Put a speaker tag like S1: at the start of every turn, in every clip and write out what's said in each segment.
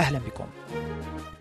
S1: أهلا بكم.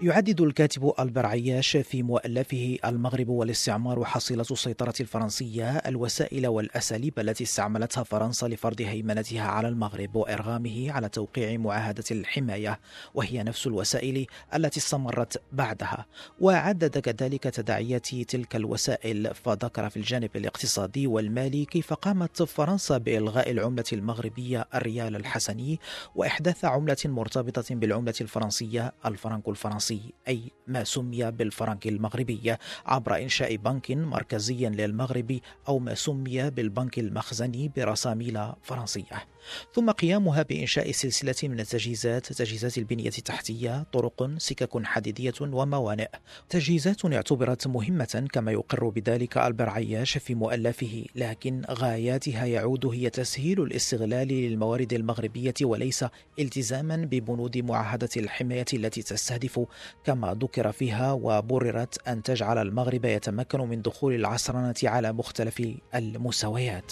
S1: يعدد الكاتب ألبر عياش في مؤلفه المغرب والاستعمار حصيلة السيطرة الفرنسية الوسائل والأساليب التي استعملتها فرنسا لفرض هيمنتها على المغرب وإرغامه على توقيع معاهدة الحماية وهي نفس الوسائل التي استمرت بعدها. وعدد كذلك تداعيات تلك الوسائل فذكر في الجانب الاقتصادي والمالي كيف قامت فرنسا بإلغاء العملة المغربية الريال الحسني وإحداث عملة مرتبطة بالعملة الفرنسية الفرنك الفرنسي. الفرنسي أي ما سمي بالفرنك المغربي عبر إنشاء بنك مركزي للمغرب أو ما سمي بالبنك المخزني برساميل فرنسية. ثم قيامها بإنشاء سلسلة من التجهيزات تجهيزات البنية التحتية طرق سكك حديدية وموانئ. تجهيزات اعتبرت مهمة كما يقر بذلك ألبر عياش في مؤلفه لكن غاياتها يعود هي تسهيل الاستغلال للموارد المغربية وليس التزاما ببنود معاهدة الحماية التي تستهدف كما ذكر فيها وبررت أن تجعل المغرب يتمكن من دخول العصرنة على مختلف المستويات.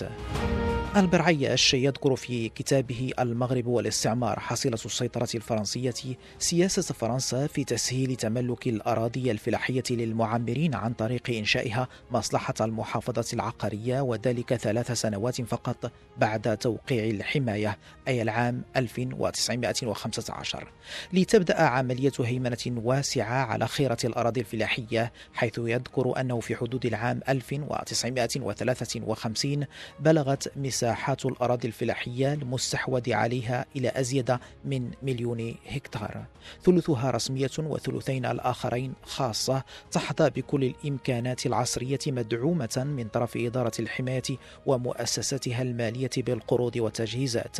S1: البرعياش يذكر في كتابه المغرب والاستعمار حصيلة السيطرة الفرنسية سياسة فرنسا في تسهيل تملك الأراضي الفلاحية للمعمرين عن طريق إنشائها مصلحة المحافظة العقارية وذلك ثلاث سنوات فقط بعد توقيع الحماية أي العام 1915 لتبدأ عملية هيمنة واسعة على خيرة الأراضي الفلاحية حيث يذكر أنه في حدود العام 1953 بلغت مساحات الأراضي الفلاحية المستحوذ عليها إلى أزيد من مليون هكتار. ثلثها رسمية وثلثين الآخرين خاصة تحظى بكل الإمكانات العصرية مدعومة من طرف إدارة الحماية ومؤسساتها المالية بالقروض والتجهيزات.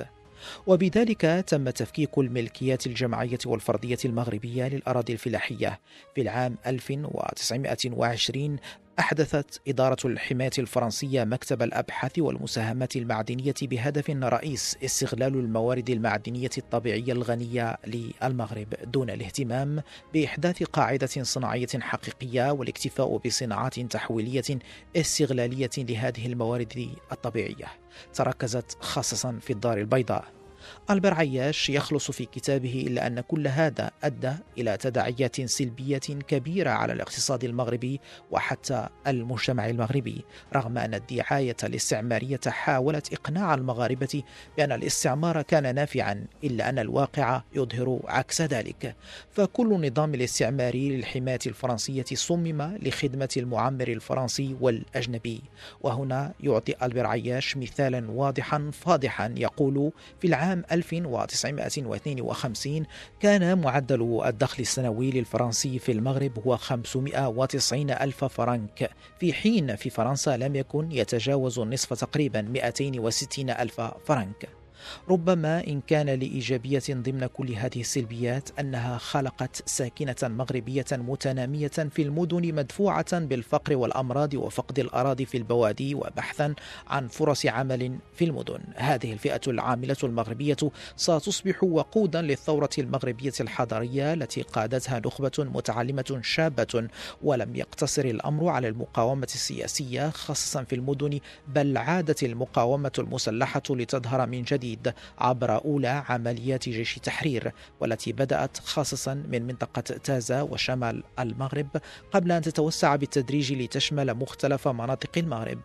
S1: وبذلك تم تفكيك الملكيات الجماعية والفردية المغربية للأراضي الفلاحية في العام 1920 أحدثت إدارة الحماية الفرنسية مكتب الأبحاث والمساهمات المعدنية بهدف رئيس استغلال الموارد المعدنية الطبيعية الغنية للمغرب دون الاهتمام بإحداث قاعدة صناعية حقيقية والاكتفاء بصناعات تحويلية استغلالية لهذه الموارد الطبيعية. تركزت خاصة في الدار البيضاء. ألبر عياش يخلص في كتابه إلا أن كل هذا أدى إلى تداعيات سلبية كبيرة على الاقتصاد المغربي وحتى المجتمع المغربي رغم أن الدعاية الاستعمارية حاولت إقناع المغاربة بأن الاستعمار كان نافعا إلا أن الواقع يظهر عكس ذلك. فكل نظام الاستعماري للحماية الفرنسية صمم لخدمة المعمر الفرنسي والأجنبي. وهنا يعطي ألبر عياش مثالا واضحا فاضحا يقول في العام 1952 كان معدل الدخل السنوي للفرنسي في المغرب هو 590 ألف فرنك. في حين في فرنسا لم يكن يتجاوز النصف تقريبا 260 ألف فرنك. ربما إن كان لإيجابية ضمن كل هذه السلبيات أنها خلقت ساكنة مغربية متنامية في المدن مدفوعة بالفقر والأمراض وفقد الأراضي في البوادي وبحثا عن فرص عمل في المدن. هذه الفئة العاملة المغربية ستصبح وقودا للثورة المغربية الحضارية التي قادتها نخبة متعلمة شابة ولم يقتصر الأمر على المقاومة السياسية خاصة في المدن بل عادت المقاومة المسلحة لتظهر من جديد. الجديد عبر أولى عمليات جيش تحرير والتي بدأت خاصة من منطقة تازا وشمال المغرب قبل أن تتوسع بالتدريج لتشمل مختلف مناطق المغرب.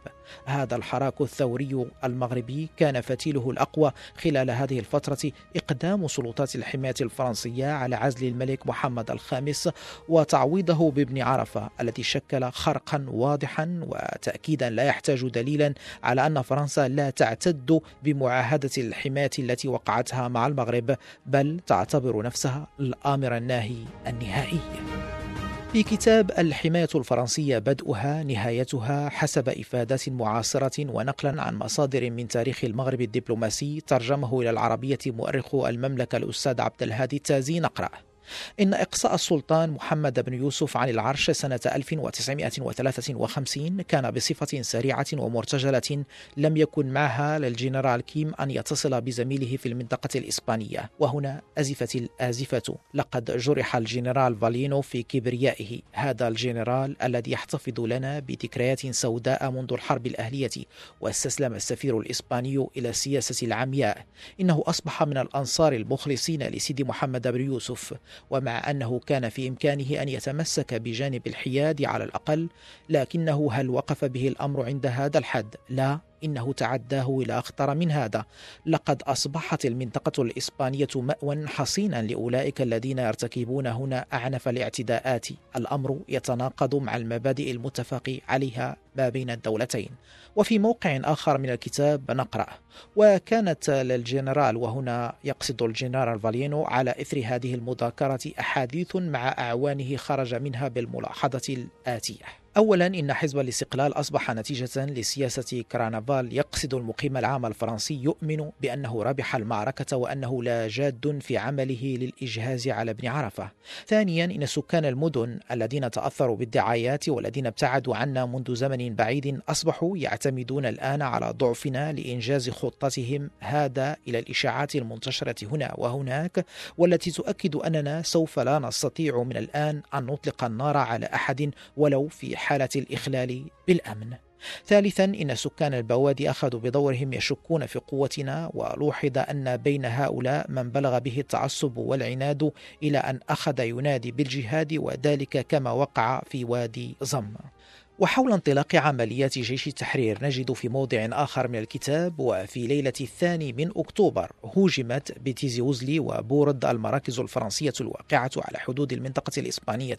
S1: هذا الحراك الثوري المغربي كان فتيله الأقوى خلال هذه الفترة إقدام سلطات الحماية الفرنسية على عزل الملك محمد الخامس وتعويضه بابن عرفة الذي شكل خرقا واضحا وتأكيدا لا يحتاج دليلا على أن فرنسا لا تعتد بمعاهدة الحماية التي وقعتها مع المغرب بل تعتبر نفسها الآمر الناهي النهائي. في كتاب الحماية الفرنسية بدءها نهايتها حسب إفادات معاصرة ونقلا عن مصادر من تاريخ المغرب الدبلوماسي ترجمه إلى العربية مؤرخ المملكة الأستاذ عبد الهادي التازي. نقرأ. إن إقصاء السلطان محمد بن يوسف عن العرش سنة 1953 كان بصفة سريعة ومرتجلة لم يكن معها للجنرال كيوم أن يتصل بزميله في المنطقة الإسبانية. وهنا أزفت الآزفة لقد جرح الجنرال فالينو في كبريائه. هذا الجنرال الذي يحتفظ لنا بذكريات سوداء منذ الحرب الأهلية واستسلم السفير الإسباني إلى السياسة العمياء. إنه أصبح من الأنصار المخلصين لسيدي محمد بن يوسف. ومع أنه كان في إمكانه أن يتمسك بجانب الحياد على الأقل لكنه هل وقف به الأمر عند هذا الحد؟ لا إنه تعداه إلى أخطر من هذا. لقد أصبحت المنطقة الإسبانية مأوى حصينا لأولئك الذين يرتكبون هنا أعنف الاعتداءات. الأمر يتناقض مع المبادئ المتفق عليها ما بين الدولتين. وفي موقع آخر من الكتاب نقرأ وكانت للجنرال وهنا يقصد الجنرال فالينو على إثر هذه المذاكرة أحاديث مع أعوانه خرج منها بالملاحظة الآتية. أولا إن حزب الاستقلال أصبح نتيجة لسياسة كرانفال يقصد المقيم العام الفرنسي يؤمن بأنه ربح المعركة وأنه لجاد في عمله للإجهاز على ابن عرفة. ثانيا إن سكان المدن الذين تأثروا بالدعايات والذين ابتعدوا عنا منذ زمن بعيد أصبحوا يعتمدون الآن على ضعفنا لإنجاز خطتهم. هذا إلى الإشاعات المنتشرة هنا وهناك والتي تؤكد أننا سوف لا نستطيع من الآن أن نطلق النار على أحد ولو في حالة الإخلال بالأمن. ثالثا إن سكان البوادي أخذوا بدورهم يشكون في قوتنا ولوحظ أن بين هؤلاء من بلغ به التعصب والعناد إلى أن أخذ ينادي بالجهاد وذلك كما وقع في وادي ضم وحول انطلاق عمليات جيش التحرير نجد في موضع آخر من الكتاب وفي ليلة الثاني من أكتوبر هوجمت بتيزي وزلي وبورد المراكز الفرنسية الواقعة على حدود المنطقة الإسبانية.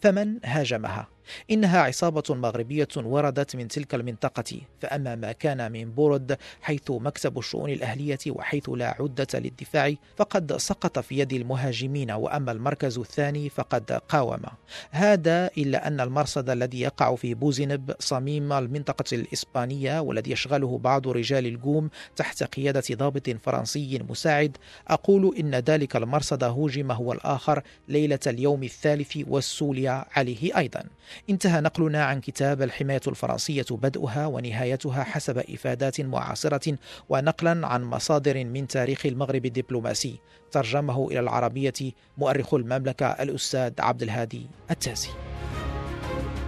S1: فمن هاجمها؟ إنها عصابة مغربية وردت من تلك المنطقة. فأما ما كان من بورد حيث مكتب الشؤون الأهلية وحيث لا عدة للدفاع فقد سقط في يد المهاجمين. وأما المركز الثاني فقد قاوم. هذا إلا أن المرصد الذي يقع في بوزنب صميم المنطقة الإسبانية والذي يشغله بعض رجال الجوم تحت قيادة ضابط فرنسي مساعد. أقول إن ذلك المرصد هوجم هو الآخر ليلة اليوم الثالث والسوليا عليه أيضا. انتهى نقلنا عن كتاب الحماية الفرنسية بدءها ونهايتها حسب إفادات معاصرة ونقلا عن مصادر من تاريخ المغرب الدبلوماسي. ترجمه إلى العربية مؤرخ المملكة الأستاذ عبد الهادي التازي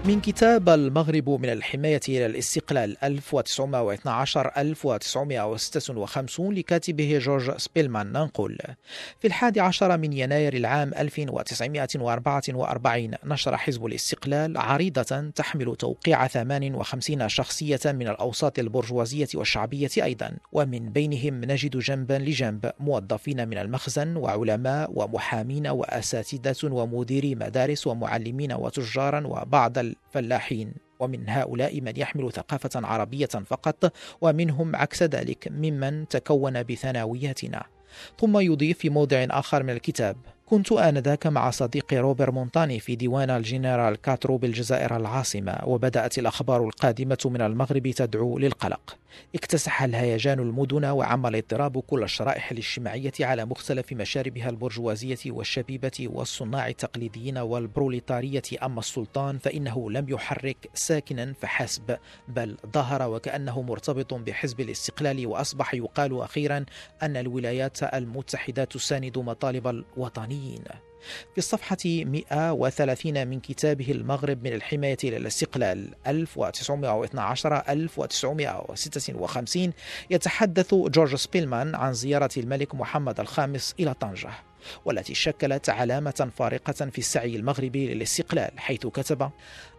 S1: من كتاب المغرب من الحماية إلى الاستقلال 1912-1956 لكاتبه جورج سبيلمان. ننقل في الحادي عشر من يناير العام 1944 نشر حزب الاستقلال عريضة تحمل توقيع 58 شخصية من الأوساط البرجوازية والشعبية أيضا ومن بينهم نجد جنبا لجنب موظفين من المخزن وعلماء ومحامين وأساتذة ومديري مدارس ومعلمين وتجارا وبعض الفلاحين ومن هؤلاء من يحمل ثقافة عربية فقط ومنهم عكس ذلك ممن تكون بثانوياتنا ثم يضيف في موضع آخر من الكتاب. كنت آنذاك مع صديقي روبر مونتاني في ديوان الجنرال كاترو بالجزائر العاصمة وبدأت الأخبار القادمة من المغرب تدعو للقلق. اكتسح الهيجان المدن وعم الاضطراب كل الشرائح الاجتماعية على مختلف مشاربها البرجوازية والشبيبة والصناع التقليديين والبروليتارية. أما السلطان فإنه لم يحرك ساكنا فحسب بل ظهر وكأنه مرتبط بحزب الاستقلال وأصبح يقال أخيرا أن الولايات المتحدة تساند مطالب الوطنيين في الصفحة 130 من كتابه المغرب من الحماية إلى الاستقلال 1912-1956 يتحدث جورج سبيلمان عن زيارة الملك محمد الخامس إلى طنجة. والتي شكلت علامة فارقة في السعي المغربي للاستقلال حيث كتب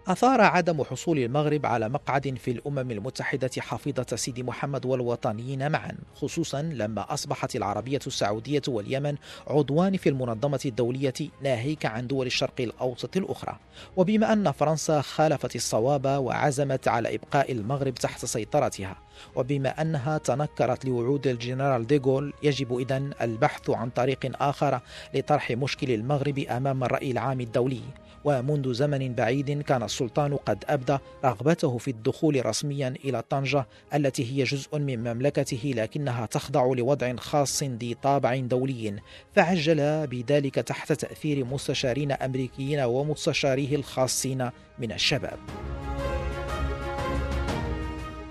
S1: أثار عدم حصول المغرب على مقعد في الأمم المتحدة حافظة سيدي محمد والوطنيين معا خصوصا لما أصبحت العربية السعودية واليمن عضوان في المنظمة الدولية ناهيك عن دول الشرق الأوسط الأخرى. وبما أن فرنسا خالفت الصواب وعزمت على إبقاء المغرب تحت سيطرتها وبما أنها تنكرت لوعود الجنرال ديغول يجب إذن البحث عن طريق آخر لطرح مشكل المغرب أمام الرأي العام الدولي. ومنذ زمن بعيد كان السلطان قد أبدى رغبته في الدخول رسميا إلى طنجة التي هي جزء من مملكته لكنها تخضع لوضع خاص ذي طابع دولي. فعجل بذلك تحت تأثير مستشارين أمريكيين ومستشاريه الخاصين من الشباب.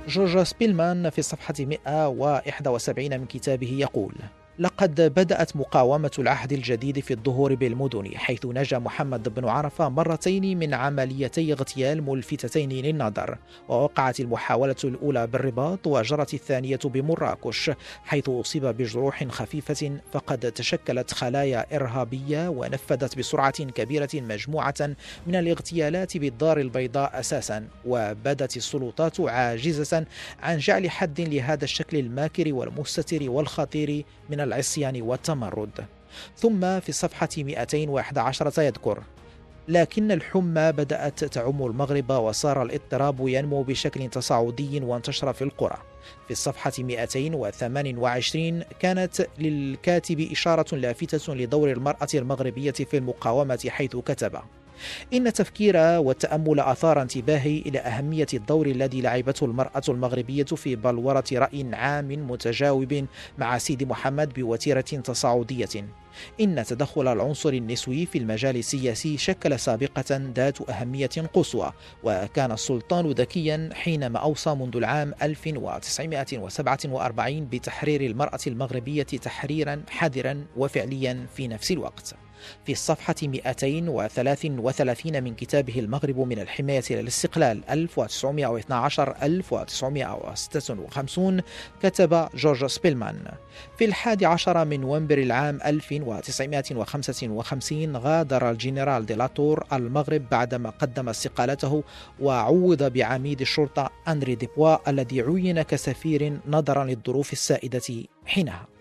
S1: جورج سبيلمان في الصفحة 171 من كتابه يقول لقد بدأت مقاومة العهد الجديد في الظهور بالمدن حيث نجا محمد بن عرفة مرتين من عمليتي اغتيال ملفتتين للنظر ووقعت المحاولة الأولى بالرباط وجرت الثانية بمراكش حيث أصيب بجروح خفيفة فقد تشكلت خلايا إرهابية ونفذت بسرعة كبيرة مجموعة من الاغتيالات بالدار البيضاء أساسا وبدت السلطات عاجزة عن جعل حد لهذا الشكل الماكر والمستتر والخطير من العصيان والتمرد. ثم في الصفحة 211 يذكر لكن الحمى بدأت تعم المغرب وصار الاضطراب ينمو بشكل تصاعدي وانتشر في القرى. في الصفحة 228 كانت للكاتب إشارة لافتة لدور المرأة المغربية في المقاومة حيث كتب. إن التفكير والتأمل أثار انتباهي إلى أهمية الدور الذي لعبته المرأة المغربية في بلورة رأي عام متجاوب مع سيدي محمد بوتيرة تصاعدية. إن تدخل العنصر النسوي في المجال السياسي شكل سابقة ذات أهمية قصوى وكان السلطان ذكيا حينما أوصى منذ العام 1947 بتحرير المرأة المغربية تحريرا حذرا وفعليا في نفس الوقت. في الصفحة 233 من كتابه المغرب من الحماية للاستقلال 1912-1956 كتب جورج سبيلمان. في الحادي عشر من نوفمبر العام 1955 غادر الجنرال ديلاتور المغرب بعدما قدم استقالته وعوض بعميد الشرطة أندري ديبوا الذي عين كسفير نظرا للظروف السائدة حينها.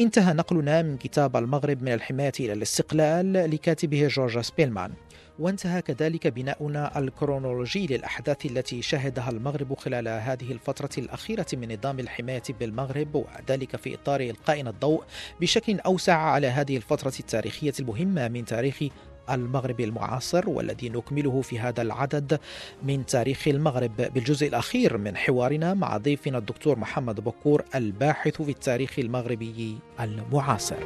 S1: انتهى نقلنا من كتاب المغرب من الحماية إلى الاستقلال لكاتبه جورج سبيلمان. وانتهى كذلك بناؤنا الكرونولوجي للأحداث التي شهدها المغرب خلال هذه الفترة الأخيرة من نظام الحماية بالمغرب وذلك في إطار إلقائنا الضوء بشكل أوسع على هذه الفترة التاريخية المهمة من تاريخ المغرب المعاصر والذي نكمله في هذا العدد من تاريخ المغرب. بالجزء الأخير من حوارنا مع ضيفنا الدكتور محمد بكور الباحث في التاريخ المغربي المعاصر.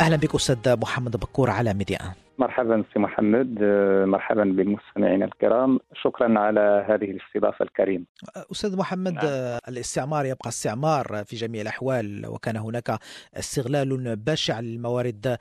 S1: أهلا بك أستاذ محمد بكور على ميديا.
S2: مرحبا سي محمد آه، مرحبا بالمستمعين الكرام. شكرا على هذه الاستضافة الكريمة.
S1: أستاذ محمد نعم. الاستعمار يبقى استعمار في جميع الأحوال وكان هناك استغلال بشع للموارد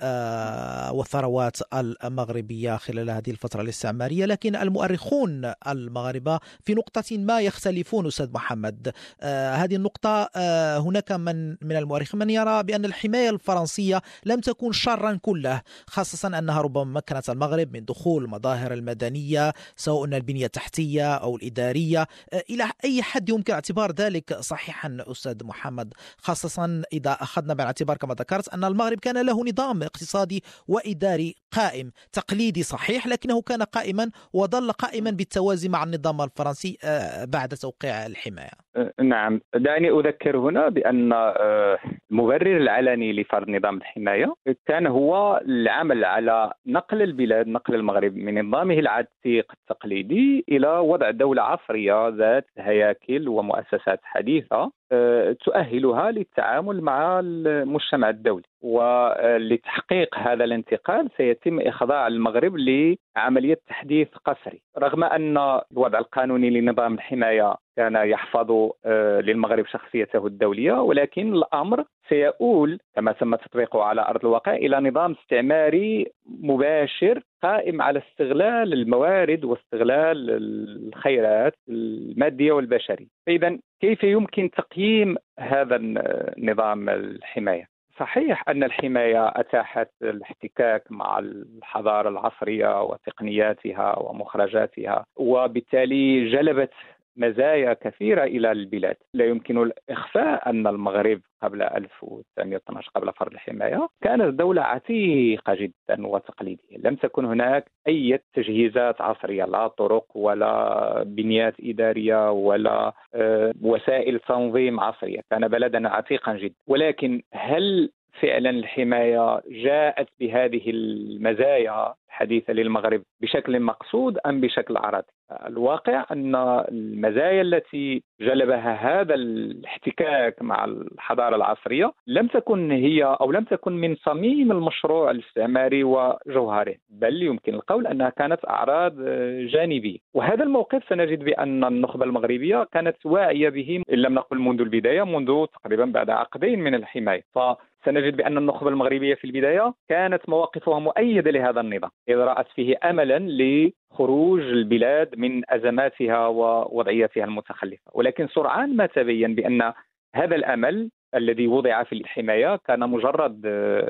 S1: آه، والثروات المغربية خلال هذه الفترة الاستعمارية. لكن المؤرخون المغاربة في نقطة ما يختلفون أستاذ محمد. آه، هذه النقطة هناك من من المؤرخين من يرى بأن الحماية الفرنسية لم تكن شرا كله خاصة خاصة أنها ربما مكنت المغرب من دخول المظاهر المدنية سواء البنية التحتية أو الإدارية. إلى أي حد يمكن اعتبار ذلك صحيحا أستاذ محمد؟ خاصة إذا أخذنا بالاعتبار كما ذكرت أن المغرب كان له نظام اقتصادي وإداري قائم. تقليدي صحيح لكنه كان قائما وظل قائما بالتوازي مع النظام الفرنسي آه، بعد توقيع الحماية.
S2: نعم. دعني أذكر هنا بأن المبرر العلني لفرض نظام الحماية كان هو العمل على نقل البلاد نقل المغرب من نظامه العتيق التقليدي إلى وضع دولة عصرية ذات هياكل ومؤسسات حديثة. آه، تؤهلها للتعامل مع المجتمع الدولي. ولتحقيق هذا الانتقال سيتم إخضاع المغرب لعملية تحديث قسري. رغم أن الوضع القانوني لنظام الحماية كان يحفظ آه، للمغرب شخصيته الدولية ولكن الأمر سيؤول كما تم تطبيقه على أرض الواقع إلى نظام استعماري مباشر قائم على استغلال الموارد واستغلال الخيرات المادية والبشرية. فإذا كيف يمكن تقييم هذا النظام الحماية؟ صحيح أن الحماية أتاحت الاحتكاك مع الحضارة العصرية وتقنياتها ومخرجاتها وبالتالي جلبت مزايا كثيرة إلى البلاد. لا يمكن الإخفاء أن المغرب قبل 1912 قبل فرض الحماية كانت دولة عتيقة جدا وتقليدية. لم تكن هناك أي تجهيزات عصرية لا طرق ولا بنيات إدارية ولا آه، وسائل تنظيم عصرية. كان بلدا عتيقا جدا. ولكن هل فعلا الحماية جاءت بهذه المزايا الحديثه للمغرب بشكل مقصود أم بشكل عرضي؟ الواقع أن المزايا التي جلبها هذا الاحتكاك مع الحضارة العصرية لم تكن هي أو لم تكن من صميم المشروع الاستعماري وجوهره، بل يمكن القول أنها كانت أعراض جانبية، وهذا الموقف سنجد بأن النخبة المغربية كانت واعية به إن لم نقل منذ البداية منذ تقريبا بعد عقدين من الحماية، ف سنجد بأن النخبة المغربية في البداية كانت مواقفها مؤيدة لهذا النظام إذ رأت فيه أملا لخروج البلاد من أزماتها ووضعيتها المتخلفة. ولكن سرعان ما تبين بأن هذا الأمل الذي وضع في الحماية كان مجرد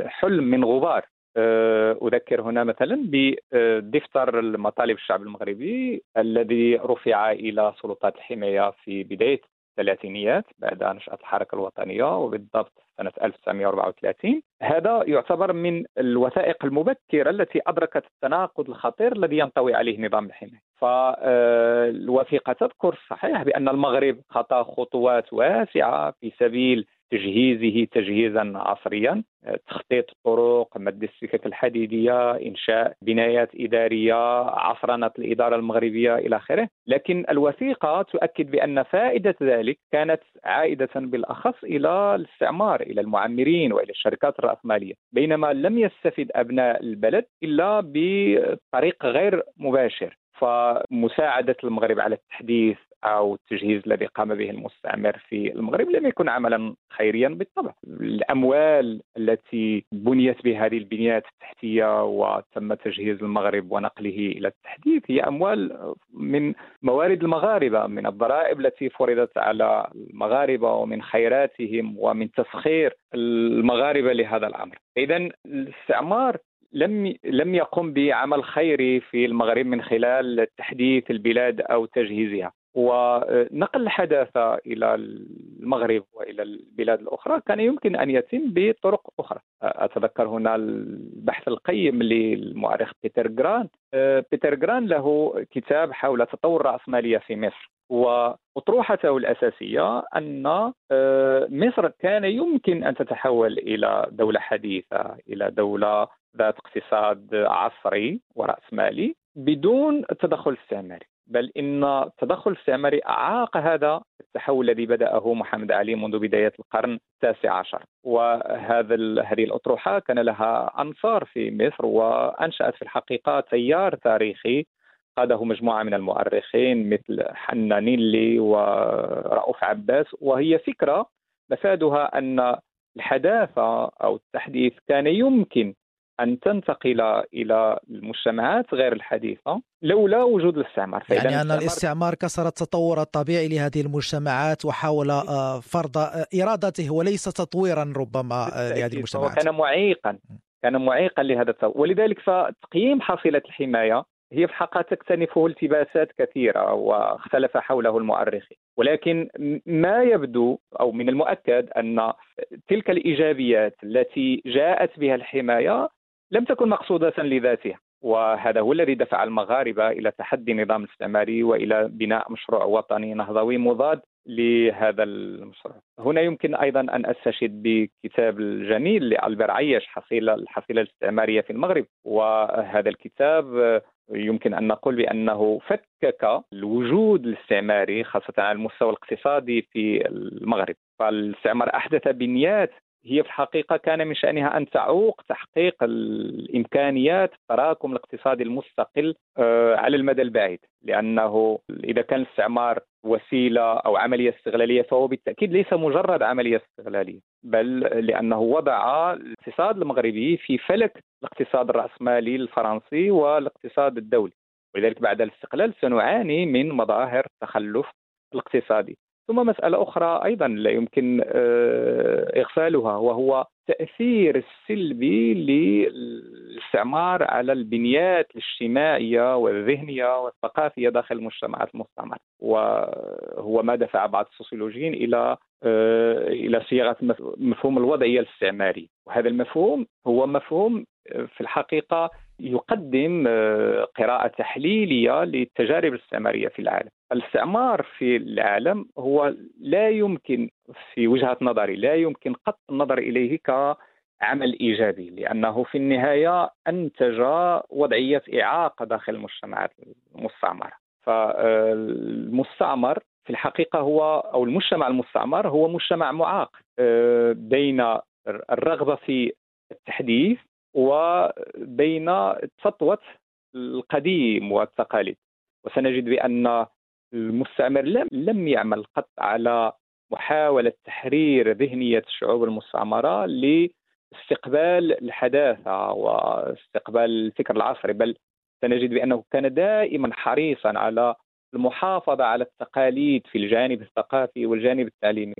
S2: حلم من غبار. أذكر هنا مثلا بدفتر المطالب الشعب المغربي الذي رفع إلى سلطات الحماية في بداية الثلاثينيات بعد نشأة الحركة الوطنية وبالضبط سنة 1934 هذا يعتبر من الوثائق المبكرة التي أدركت التناقض الخطير الذي ينطوي عليه نظام الحماية. فالوثيقة تذكر صحيح بأن المغرب خطى خطوات واسعة في سبيل تجهيزه تجهيزا عصريا تخطيط الطرق مد السكك الحديدية إنشاء بنايات إدارية عصرنة الإدارة المغربية إلى آخره. لكن الوثيقة تؤكد بأن فائدة ذلك كانت عائدة بالأخص إلى الاستعمار إلى المعمرين وإلى الشركات الرأسمالية. بينما لم يستفد أبناء البلد إلا بطريق غير مباشر. فمساعدة المغرب على التحديث أو التجهيز الذي قام به المستعمر في المغرب لم يكن عملا خيريا بالطبع. الأموال التي بنيت بهذه البنيات التحتية وتم تجهيز المغرب ونقله إلى التحديث هي أموال من موارد المغاربة من الضرائب التي فرضت على المغاربة ومن خيراتهم ومن تسخير المغاربة لهذا الأمر. اذا الاستعمار لم لم يقم بعمل خيري في المغرب من خلال تحديث البلاد أو تجهيزها ونقل الحداثة إلى المغرب وإلى البلاد الأخرى كان يمكن أن يتم بطرق أخرى. أتذكر هنا البحث القيم للمؤرخ بيتر جران بيتر جران له كتاب حول تطور الرأسمالية في مصر وأطروحته الأساسية أن مصر كان يمكن أن تتحول إلى دولة حديثة إلى دولة ذات اقتصاد عصري ورأسمالي بدون التدخل الاستعماري بل إن التدخل الاستعماري أعاق هذا التحول الذي بدأه محمد علي منذ بداية القرن التاسع عشر. وهذا هذه الأطروحة كان لها أنصار في مصر وأنشأت في الحقيقة تيار تاريخي قاده مجموعة من المؤرخين مثل حنا نيلي ورؤوف عباس. وهي فكرة مفادها أن الحداثة أو التحديث كان يمكن أن تنتقل إلى المجتمعات غير الحديثة لولا وجود الاستعمار.
S1: يعني أن الاستعمار كسر التطور الطبيعي لهذه المجتمعات وحاول آه، فرض آه، إرادته وليس تطويرا ربما آه، لهذه المجتمعات.
S2: كان معيقا كان معيقا لهذا التطور. ولذلك فتقييم حصيلة الحماية هي في حقها تكتنفه التباسات كثيرة واختلف حوله المؤرخين. ولكن ما يبدو أو من المؤكد أن تلك الإيجابيات التي جاءت بها الحماية لم تكن مقصودة لذاتها وهذا هو الذي دفع المغاربة إلى تحدي النظام الاستعماري وإلى بناء مشروع وطني نهضوي مضاد لهذا المشروع. هنا يمكن أيضا أن أستشهد بكتاب الجميل لألبر عيش حصيلة الحصيلة الاستعمارية في المغرب. وهذا الكتاب يمكن أن نقول بأنه فكك الوجود الاستعماري خاصة على المستوى الاقتصادي في المغرب. فالاستعمار أحدث بنيات هي في الحقيقة كان من شأنها أن تعوق تحقيق الإمكانيات التراكم الاقتصادي المستقل آه، على المدى البعيد. لأنه إذا كان الاستعمار وسيلة أو عملية استغلالية فهو بالتأكيد ليس مجرد عملية استغلالية بل لأنه وضع الاقتصاد المغربي في فلك الاقتصاد الرأسمالي الفرنسي والاقتصاد الدولي. ولذلك بعد الاستقلال سنعاني من مظاهر التخلف الاقتصادي. ثم مسألة أخرى أيضا لا يمكن إغفالها وهو التأثير السلبي للاستعمار على البنيات الاجتماعية والذهنية والثقافية داخل المجتمعات المستعمرة. وهو ما دفع بعض السوسيولوجيين إلى إلى صياغة مفهوم الوضعية الاستعمارية وهذا المفهوم هو مفهوم في الحقيقة يقدم آه، قراءة تحليلية للتجارب الاستعمارية في العالم. الاستعمار في العالم هو لا يمكن في وجهة نظري لا يمكن قط النظر إليه كعمل إيجابي لأنه في النهاية أنتج وضعية إعاقة داخل المجتمعات المستعمرة. فالمستعمر في الحقيقة هو أو المجتمع المستعمر هو مجتمع معاق آه، بين الرغبة في التحديث وبين سطوة القديم والتقاليد. وسنجد بأن المستعمر لم لم يعمل قط على محاولة تحرير ذهنية الشعوب المستعمرة لاستقبال الحداثة واستقبال الفكر العصري بل سنجد بأنه كان دائما حريصا على المحافظة على التقاليد في الجانب الثقافي والجانب التعليمي.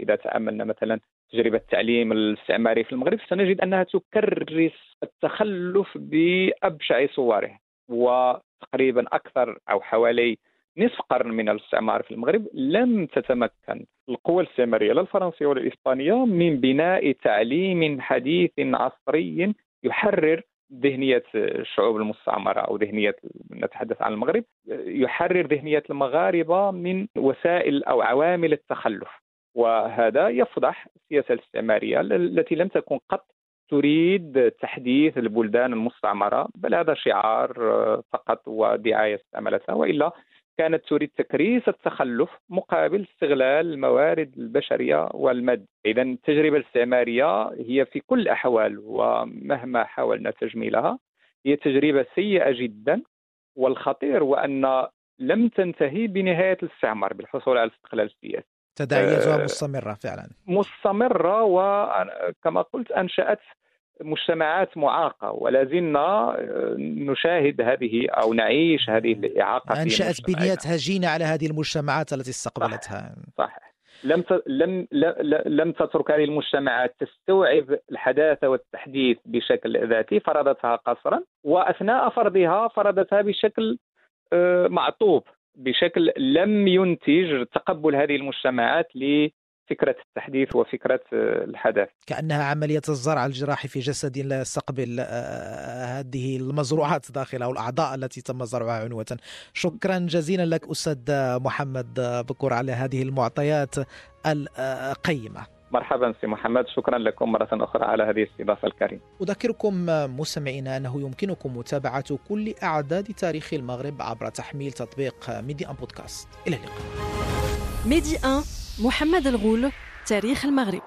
S2: إذا تأملنا مثلا تجربة التعليم الاستعماري في المغرب سنجد أنها تكرس التخلف بأبشع صوره وتقريبا أكثر أو حوالي نصف قرن من الاستعمار في المغرب لم تتمكن القوى الاستعمارية لا الفرنسية ولا الإسبانية من بناء تعليم حديث عصري يحرر ذهنية الشعوب المستعمرة أو ذهنية نتحدث عن المغرب يحرر ذهنية المغاربة من وسائل أو عوامل التخلف. وهذا يفضح السياسة الاستعمارية التي لم تكن قط تريد تحديث البلدان المستعمرة بل هذا شعار فقط ودعاية استعملتها وإلا كانت تريد تكريس التخلف مقابل استغلال الموارد البشرية والمد. اذا التجربة الاستعمارية هي في كل الأحوال ومهما حاولنا تجميلها هي تجربة سيئة جدا. والخطير هو أن لم تنتهي بنهاية الاستعمار بالحصول على الاستقلال السياسي.
S1: تداعياتها آه، مستمرة فعلا.
S2: مستمرة وكما قلت أنشأت مجتمعات معاقة ولا زلنا آه، نشاهد هذه أو نعيش هذه الإعاقة
S1: أنشأت بنيات هجينة على هذه المجتمعات التي استقبلتها.
S2: صح, صح. لم لم لم تترك هذه المجتمعات تستوعب الحداثة والتحديث بشكل ذاتي فرضتها قصرا وأثناء فرضها فرضتها بشكل آه، معطوب بشكل لم ينتج تقبل هذه المجتمعات فكرة التحديث وفكرة آه، الحداث
S1: كأنها عملية الزرع الجراحي في جسد لا يستقبل آه، هذه المزروعات داخله أو الأعضاء التي تم زرعها عنوة. شكرا جزيلا لك أستاذ محمد بكور على هذه المعطيات القيمة.
S2: مرحبا سي محمد. شكرا لكم مرة أخرى على هذه الاستضافة الكريمة.
S1: أذكركم مستمعينا أنه يمكنكم متابعة كل أعداد تاريخ المغرب عبر تحميل تطبيق ميدي أن بودكاست. إلى اللقاء.
S3: ميدي أن محمد الغول تاريخ المغرب.